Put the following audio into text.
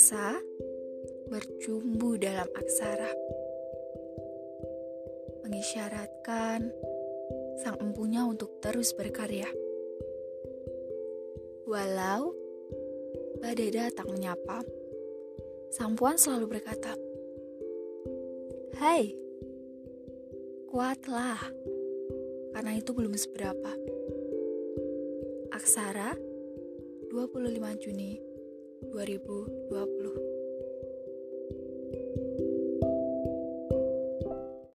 rasa bercumbu dalam aksara, mengisyaratkan sang empunya untuk terus berkarya. Walau badai datang menyapa, sang puan selalu berkata, Hai, kuatlah, karena itu belum seberapa. Aksara 25 Juni 2020